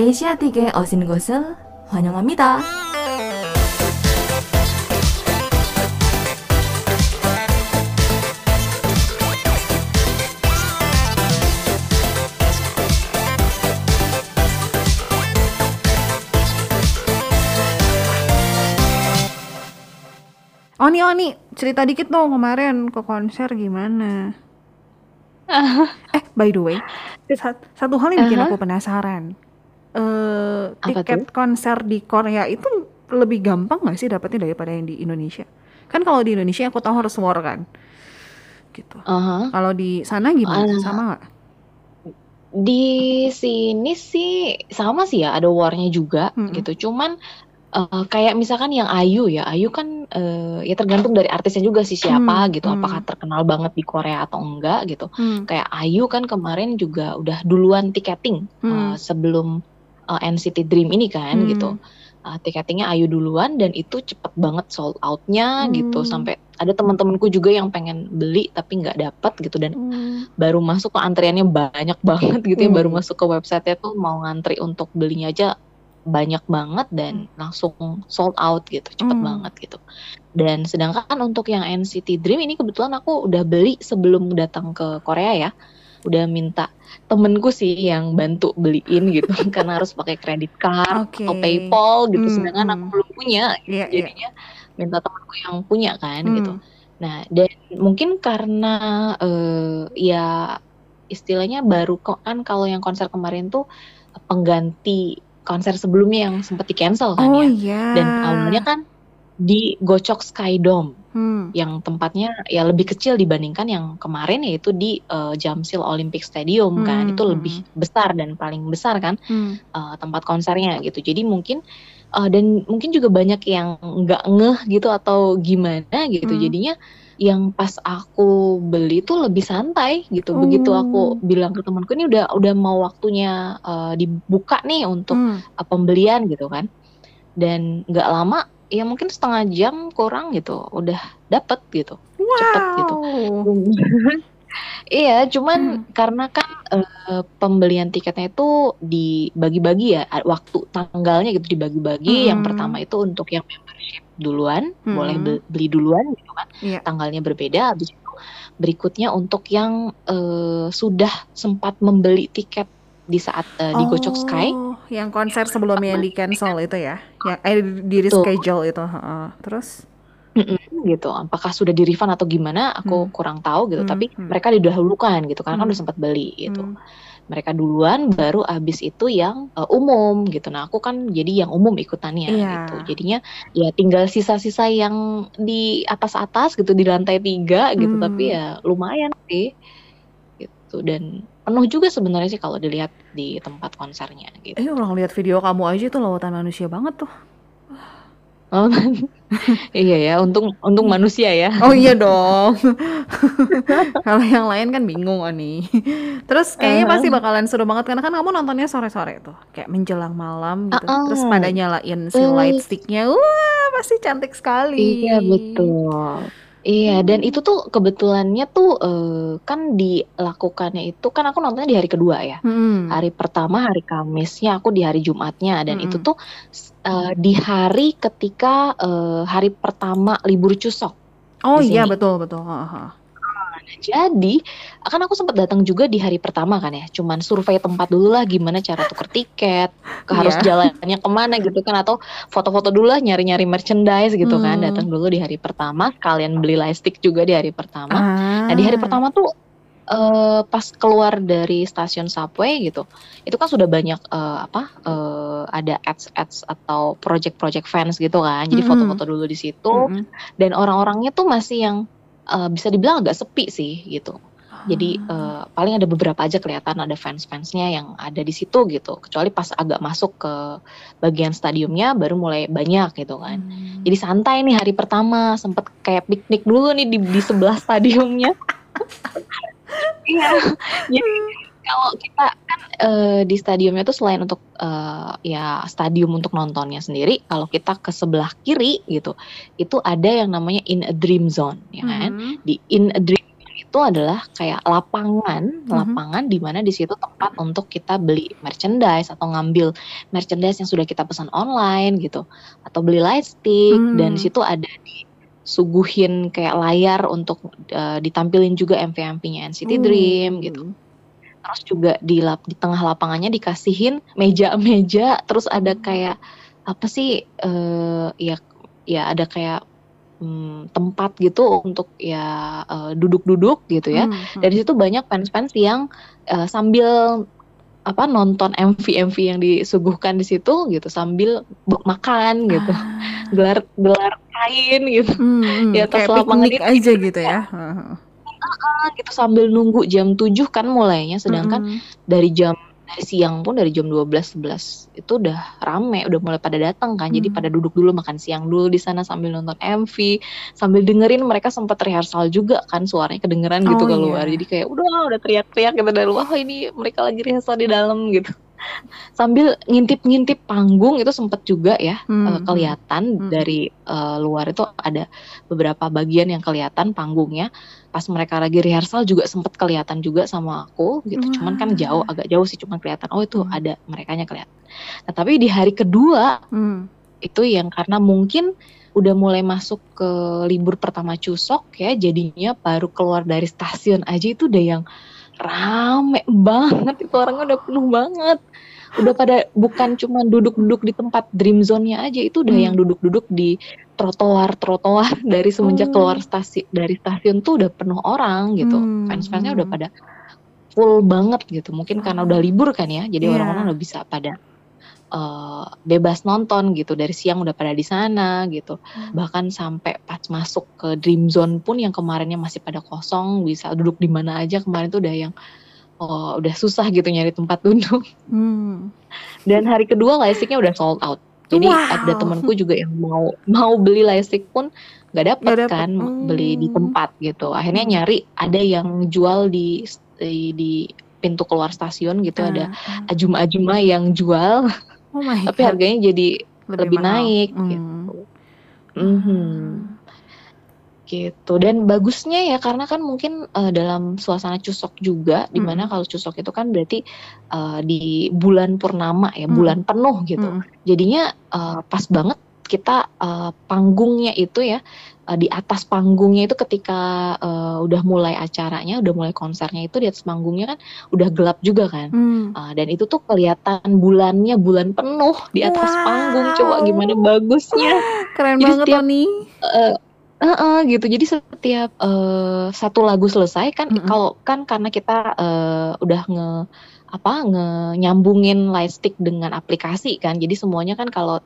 아시아틱에 오신 것을 환영합니다. Oni Oni cerita dikit dong kemarin ke konser gimana? eh by the way, sat- satu hal yang bikin Aha. aku penasaran. Eh tiket tuh? konser di Korea itu lebih gampang nggak sih dapetnya daripada yang di Indonesia? Kan kalau di Indonesia aku tahu harus war kan, gitu. Aha. Kalau di sana gimana? Alah. Sama nggak? Di sini sih sama sih ya, ada war-nya juga Mm-mm. gitu. Cuman eh, kayak misalkan yang Ayu ya, Ayu kan eh, ya tergantung dari artisnya juga sih siapa Hmm, gitu, hmm. apakah terkenal banget di Korea atau enggak gitu. Hmm. Kayak Ayu kan kemarin juga udah duluan tiketing Hmm. eh, sebelum eh, NCT Dream ini kan Hmm. gitu. Eh, tiketingnya Ayu duluan dan itu cepet banget sold out-nya gitu Hmm. sampai ada teman-temanku juga yang pengen beli tapi nggak dapet gitu dan Hmm. baru masuk ke antriannya banyak banget gitu ya Hmm. baru masuk ke website tuh mau ngantri untuk belinya aja banyak banget dan langsung sold out gitu cepet Hmm. banget gitu dan sedangkan untuk yang NCT Dream ini kebetulan aku udah beli sebelum datang ke Korea ya udah minta temenku sih yang bantu beliin gitu karena harus pakai kredit card Oke. atau PayPal gitu Hmm, sedangkan aku belum punya Iya, iya. jadinya minta temanku yang punya kan Hmm. gitu Nah, dan mungkin karena eh, ya istilahnya baru kok kan kalau yang konser kemarin tuh pengganti konser sebelumnya yang sempat di cancel kan Oh ya. iya. Dan awalnya kan di Gocok Sky Dome Hmm. yang tempatnya ya lebih kecil dibandingkan yang kemarin yaitu di eh, Jamsil Olympic Stadium kan. Hmm, Itu hmm. lebih besar dan paling besar kan Hmm. eh, tempat konsernya gitu. Jadi mungkin eh, dan mungkin juga banyak yang nggak ngeh gitu atau gimana gitu. Hmm. Jadinya yang pas aku beli tuh lebih santai gitu. Begitu Oh. aku bilang ke temanku ini udah udah mau waktunya eh, dibuka nih untuk Hmm. eh, pembelian gitu kan. Dan nggak lama ya mungkin setengah jam kurang gitu udah dapet gitu. Cepet gitu. Wow. Iya, cuman Hmm. karena kan eh, pembelian tiketnya itu dibagi-bagi ya, waktu tanggalnya gitu dibagi-bagi. Yang Hmm. pertama itu untuk yang membership duluan, boleh Hmm. be- beli duluan gitu kan, Iya. tanggalnya berbeda. Habis itu berikutnya untuk yang eh, sudah sempat membeli tiket di saat eh, di Gocok Sky. Yang konser sebelumnya yang di cancel itu ya, yang eh di reschedule itu. heeh. Terus? Mm-mm, gitu. Apakah sudah di refund atau gimana? Aku Hmm. kurang tahu gitu. Hmm, Tapi hmm. mereka didahulukan gitu karena kan Hmm. udah sempat beli gitu. Hmm. mereka duluan baru abis itu yang uh, umum gitu nah aku kan jadi yang umum ikutannya Iya. gitu jadinya ya tinggal sisa-sisa yang di atas-atas gitu di lantai tiga gitu Hmm. tapi ya lumayan sih gitu dan penuh juga sebenarnya sih kalau dilihat di tempat konsernya gitu Eh orang lihat video kamu aja tuh lautan manusia banget tuh. Oh, iya ya untung untung manusia ya Oh iya dong. Kalau yang lain kan bingung oh nih. Terus kayaknya Uh-huh. pasti bakalan seru banget karena kan kamu nontonnya sore-sore tuh, kayak menjelang malam gitu. Uh-uh. Terus pada nyalain si Eh. light sticknya, wah pasti cantik sekali. Iya betul. Iya dan itu tuh kebetulannya tuh eh, kan dilakukannya itu kan aku nontonnya di hari kedua ya. Hmm. Hari pertama hari Kamisnya aku di hari Jumatnya dan itu Mm-mm. tuh eh, di hari ketika eh, hari pertama libur Cusok. Oh iya betul betul. Heeh. Nah, jadi kan aku sempat datang juga di hari pertama kan ya. Cuman survei tempat dulu lah gimana cara tuker tiket, ke harus Iya. jalannya ke mana gitu kan atau foto-foto dulu lah nyari-nyari merchandise gitu kan. Hmm. Datang dulu di hari pertama, kalian beli lightstick juga di hari pertama. Nah di hari Ah. pertama tuh eh, pas keluar dari stasiun subway gitu, itu kan sudah banyak eh, apa eh, ada ads-ads atau project-project fans gitu kan. Jadi Mm-mm. foto-foto dulu di situ Mm-mm. dan orang-orangnya tuh masih yang eh, bisa dibilang agak sepi sih gitu. Jadi eh, paling ada beberapa aja kelihatan ada fans-fansnya yang ada di situ gitu. Kecuali pas agak masuk ke bagian stadiumnya baru mulai banyak gitu kan. Hmm. Jadi santai nih hari pertama sempet kayak piknik dulu nih di, di sebelah stadiumnya. Iya. Jadi kalau kita kan eh, di stadiumnya tuh selain untuk eh, ya stadium untuk nontonnya sendiri, kalau kita ke sebelah kiri gitu, itu ada yang namanya in a dream zone, ya kan? Hmm. Di in a dream itu adalah kayak lapangan, Mhm. lapangan di mana di situ tempat untuk kita beli merchandise atau ngambil merchandise yang sudah kita pesan online gitu, atau beli light stick dan di situ ada disuguhin kayak layar untuk, eee, ditampilin juga MV-MV-nya NCT Dream gitu. Terus juga di lap di tengah lapangannya dikasihin meja-meja, terus ada kayak apa sih, eee, ya ya ada kayak, mmm, tempat gitu untuk ya, eee, duduk-duduk gitu ya. Hmm, hmm. di situ banyak fans-fans yang, eee, sambil apa, nonton MV-MV yang disuguhkan di situ gitu, sambil makan gitu, Ah. gelar gelar kain gitu Hmm, hmm, di atas kayak lapangan aja gitu gitu ya. Heeh, gitu sambil nunggu jam 7 kan mulainya, sedangkan Mhm. dari jam dari siang pun dari jam 12, 11 itu udah rame, udah mulai pada datang kan. Jadi Hmm. pada duduk dulu makan siang dulu di sana sambil nonton MV, sambil dengerin mereka sempat rehearsal juga kan, suaranya kedengeran gitu Oh, keluar. Jadi iya. kayak udah udah teriak-teriak gitu dari luar, "Wah, ini mereka lagi rehearsal di dalam," gitu. Sambil ngintip-ngintip panggung itu sempet juga ya, eee, Hmm, hmm. kelihatan Hmm. dari, eee, luar itu ada beberapa bagian yang kelihatan panggungnya. Pas mereka lagi rehearsal juga sempet kelihatan juga sama aku gitu, cuman kan jauh, agak jauh sih, cuman kelihatan, oh itu Hmm. ada merekanya kelihatan. Nah, tapi di hari kedua Hmm. itu yang karena mungkin udah mulai masuk ke libur pertama Chuseok ya, jadinya baru keluar dari stasiun aja itu udah yang rame banget, itu orangnya udah penuh banget. Udah pada bukan cuman duduk-duduk di tempat dream zone-nya aja, itu udah yang Hmm. duduk-duduk di trotoar-trotoar dari semenjak keluar Oh. stasi dari stasiun tuh udah penuh orang gitu. Hmm, Fans-fansnya udah hmm. pada full banget gitu. Mungkin karena udah libur kan ya, jadi orang-orang Iya. udah bisa pada, eee, bebas nonton gitu, dari siang udah pada di sana gitu. Hmm. Bahkan sampai pas masuk ke dream zone pun yang kemarinnya masih pada kosong, bisa duduk di mana aja kemarin tuh udah yang, eee, udah susah gitu nyari tempat duduk. Hmm. Dan hari kedua lightstick-nya udah sold out. Jadi ada Wow. temenku juga yang mau mau beli lightstick pun nggak dapet kan, beli di Hmm. tempat gitu. Akhirnya Hmm. nyari ada yang jual di di di pintu keluar stasiun gitu, Ah, ada ah. ajuma-ajuma yang jual, Oh my tapi god. harganya jadi Lebih lebih mahal. naik Hmm. gitu. Mhm. Ah. Gitu, dan bagusnya ya karena kan mungkin, eee, dalam suasana Chuseok juga, di mana Mhm. kalau Chuseok itu kan berarti, eee, di bulan purnama ya, Mhm. bulan penuh gitu. Mhm. Jadinya, eee, pas banget kita, eee, panggungnya itu ya, eee, di atas panggungnya itu ketika, eee, udah mulai acaranya, udah mulai konsernya itu di atas panggungnya kan udah gelap juga kan, Hmm. eee, dan itu tuh kelihatan bulannya, bulan penuh di atas panggung, coba gimana Wow. bagusnya. Keren Jadi banget setiap Tony. heeh heeh, gitu. Jadi setiap, eee, satu lagu selesai kan Mhm. kalau kan karena kita, eee, udah nge apa, nge nyambungin lightstick dengan aplikasi kan, jadi semuanya kan kalau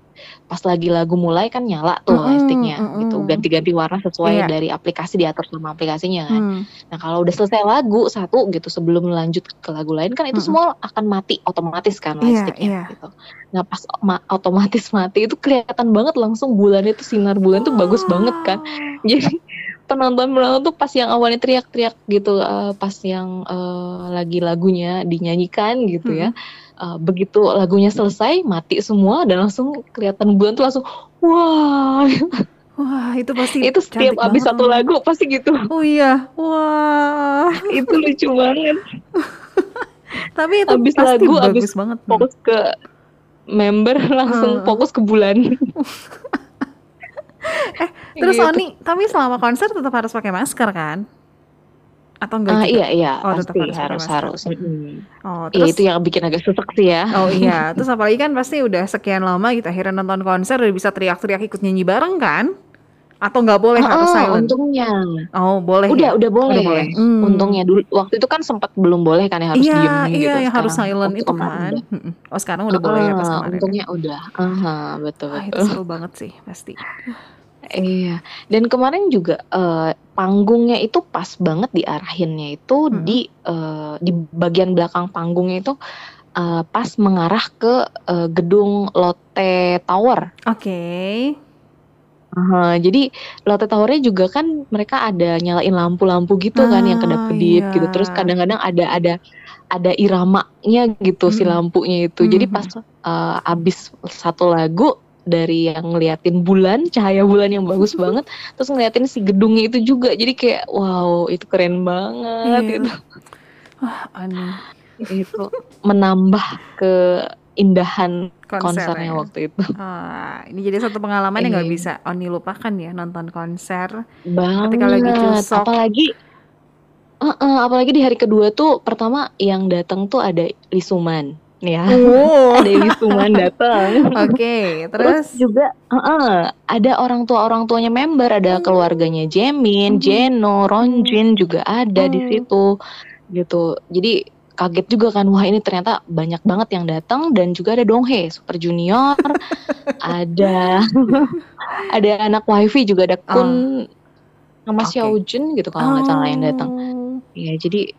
pas lagi lagu mulai kan nyala tuh Mhm, lightstick-nya gitu, mhm. ganti-ganti warna sesuai Iya. dari aplikasi, diatur sama aplikasinya kan. Hmm. Nah, kalau udah selesai lagu satu gitu, sebelum lanjut ke lagu lain kan itu Mhm. semua akan mati otomatis kan Iya, lightstick-nya iya. gitu. Nah, pas ma otomatis mati itu kelihatan banget langsung bulannya tuh, sinar bulan tuh bagus banget kan. Jadi penonton-penonton tuh pas yang awalnya teriak-teriak gitu, eee, pas yang, eee, lagi lagunya dinyanyikan gitu ya, Mhm. eee, begitu lagunya selesai mati semua dan langsung kelihatan bulan tuh langsung, wah. Wah, itu pasti Itu setiap banget satu lagu pasti gitu. Oh iya, wah. Itu lucu banget. Tapi itu Habis pasti lagu, habis bagus banget. Hmm. fokus ke member langsung Heeh. fokus ke bulan. Terus Gitu. Oni, tapi selama konser tetap harus pakai masker kan? Atau enggak Ah, juga? iya iya, Oh, pasti harus harus harus, mhm. Oh, Iya, terus itu yang bikin agak susah sih ya. Oh iya, terus apalagi kan pasti udah sekian lama gitu akhirnya nonton konser udah bisa teriak-teriak ikut nyanyi bareng kan? Atau nggak boleh harus Heeh, silent? untungnya. Oh, boleh Udah ya? udah boleh. Udah boleh. Hmm. Untungnya dulu waktu itu kan sempat belum boleh kan ya harus Iya, diem iya gitu. yang harus Sekarang silent itu kan. udah. Oh, sekarang udah boleh ya pas kemarin ya. untungnya udah. Aha, betul Wah, itu betul. seru banget sih pasti. Iya. Dan kemarin juga eh, panggungnya itu pas banget diarahinnya itu Mm-mm. di eh, di bagian belakang panggungnya itu eh, pas mengarah ke eh, gedung Lotte Tower. Oke. Aha, jadi Lotte Tower-nya juga kan mereka ada nyalain lampu-lampu gitu kan yang Ah, kedap-kedip gitu. Terus iya. kadang-kadang ada ada ada iramanya gitu si lampunya itu. Jadi Mhm. pas eh, abis satu lagu dari yang ngeliatin bulan, cahaya bulan yang bagus banget, terus ngeliatin si gedungnya itu juga. Jadi kayak wow, itu keren banget Iya. itu. Wah, aneh. Itu menambah keindahan Konser konsernya ya. waktu itu. Ah, ini jadi satu pengalaman yang nggak Iya. bisa Oni lupakan ya nonton konser. Banget. Ketika lagi cusok. Apalagi Heeh, apalagi di hari kedua tuh pertama yang datang tuh ada Lisuman. Ya. Oh, Ada Lisuman datang. oke. Terus Terus, juga heeh, ada orang tua orang tuanya member, ada keluarganya Jemin, Mhm. Jeno, Ronjin juga ada di Hmm. situ gitu. Jadi kaget juga kan wah ini ternyata banyak banget yang datang dan juga ada Donghae Super Junior, ada ada anak wifi juga ada Kun sama Oke. Xiaojun gitu kalau nggak salah yang datang. Oh. Ya jadi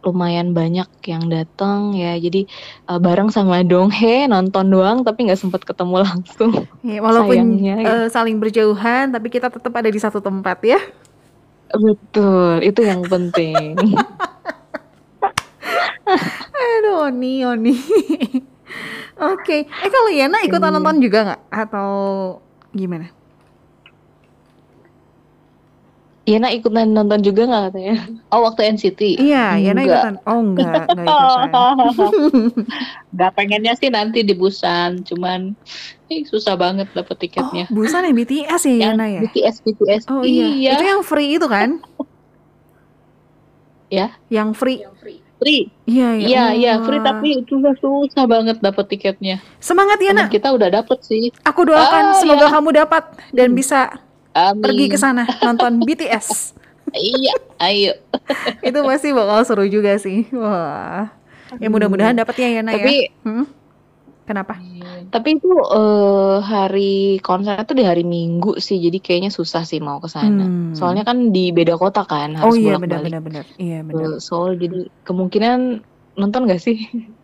lumayan banyak yang datang ya. Jadi eh, bareng sama Donghae nonton doang tapi nggak sempat ketemu langsung. Ya, walaupun Sayangnya, ya. eh, saling berjauhan, tapi kita tetap ada di satu tempat ya. Betul, itu yang penting. Aduh, Oni, Oni. Oke. Eh, kalau Yana ikutan Iya. nonton juga nggak? Atau gimana? Yana ikutan nonton juga nggak katanya? Oh waktu NCT. Iya, Yana Enggak. ikutan. Oh, enggak, enggak ikutan. Gak pengennya sih nanti di Busan, cuman ih, susah banget dapet Oh, tiketnya. Busan ya BTS ya yang Yana ya? BTS BTS. Oh iya. Itu yang free itu kan? Ya. Yang free. free. Iya, ya. Iya iya Allah. free tapi susah susah banget dapet tiketnya. Semangat Yana. Teman kita udah dapet sih. Aku doakan Ah, semoga ya. kamu dapat dan bisa Amin. pergi ke sana nonton BTS. Iya, ayo. itu pasti bakal seru juga sih. Wah. Ya mudah-mudahan dapat ya Yana Tapi ya. Hmm? Kenapa? tapi itu eh, hari konsernya tuh di hari Minggu sih, jadi kayaknya susah sih mau ke sana. Hmm. Soalnya kan di beda kota kan, Oh harus iya bolak-balik benar-benar benar. Iya benar. Seoul. Jadi kemungkinan nonton gak sih?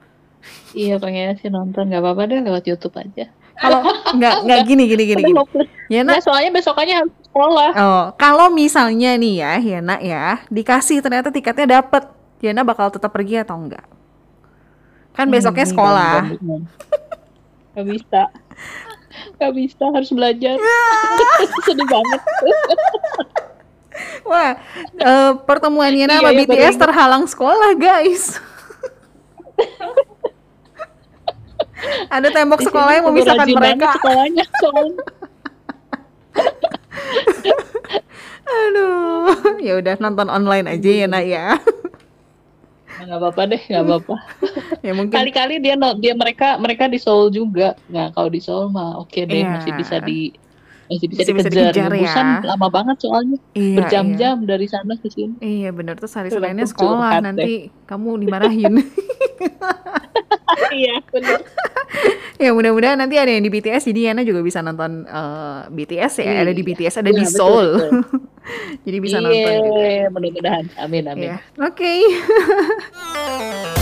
Iya pengennya sih nonton nggak apa-apa deh lewat YouTube aja. Kalau nggak nggak gini gini gini gini. Yana Nah, soalnya besokannya harus sekolah. Oh, kalau misalnya nih ya, Yana ya, dikasih ternyata tiketnya dapet, Yana bakal tetap pergi atau enggak? Kan besoknya Hmm, sekolah. Gak bisa. Gak bisa, harus belajar. Sedih banget. Wah, eh, pertemuan Yana Iya, sama iya, BTS terhalang sekolah, guys. Ada tembok sekolah yang memisahkan mereka. sekolahnya soalnya. Aduh, ya udah nonton online aja ya, Nak ya. Nah, Nggak apa-apa deh, nggak apa-apa. Ya mungkin Kali-kali dia dia mereka mereka di Seoul juga. Nah, kalau di Seoul mah oke deh, Iya. masih bisa di masih bisa Masih bisa dikejar. dikejar Di Busan ya. lama banget soalnya, iya, berjam-jam dari sana ke sini. Iya, iya terus hari Tuh, Seninnya aku sekolah nanti kamu dimarahin. Iya, benar. ya mudah-mudahan nanti ada yang di BTS jadi Yana juga bisa nonton eh, BTS ya. Ada di Iya. BTS, ada Iya, di betul, Seoul. betul. jadi bisa nonton juga. Iya, mudah-mudahan. Amin, amin. Ya, oke.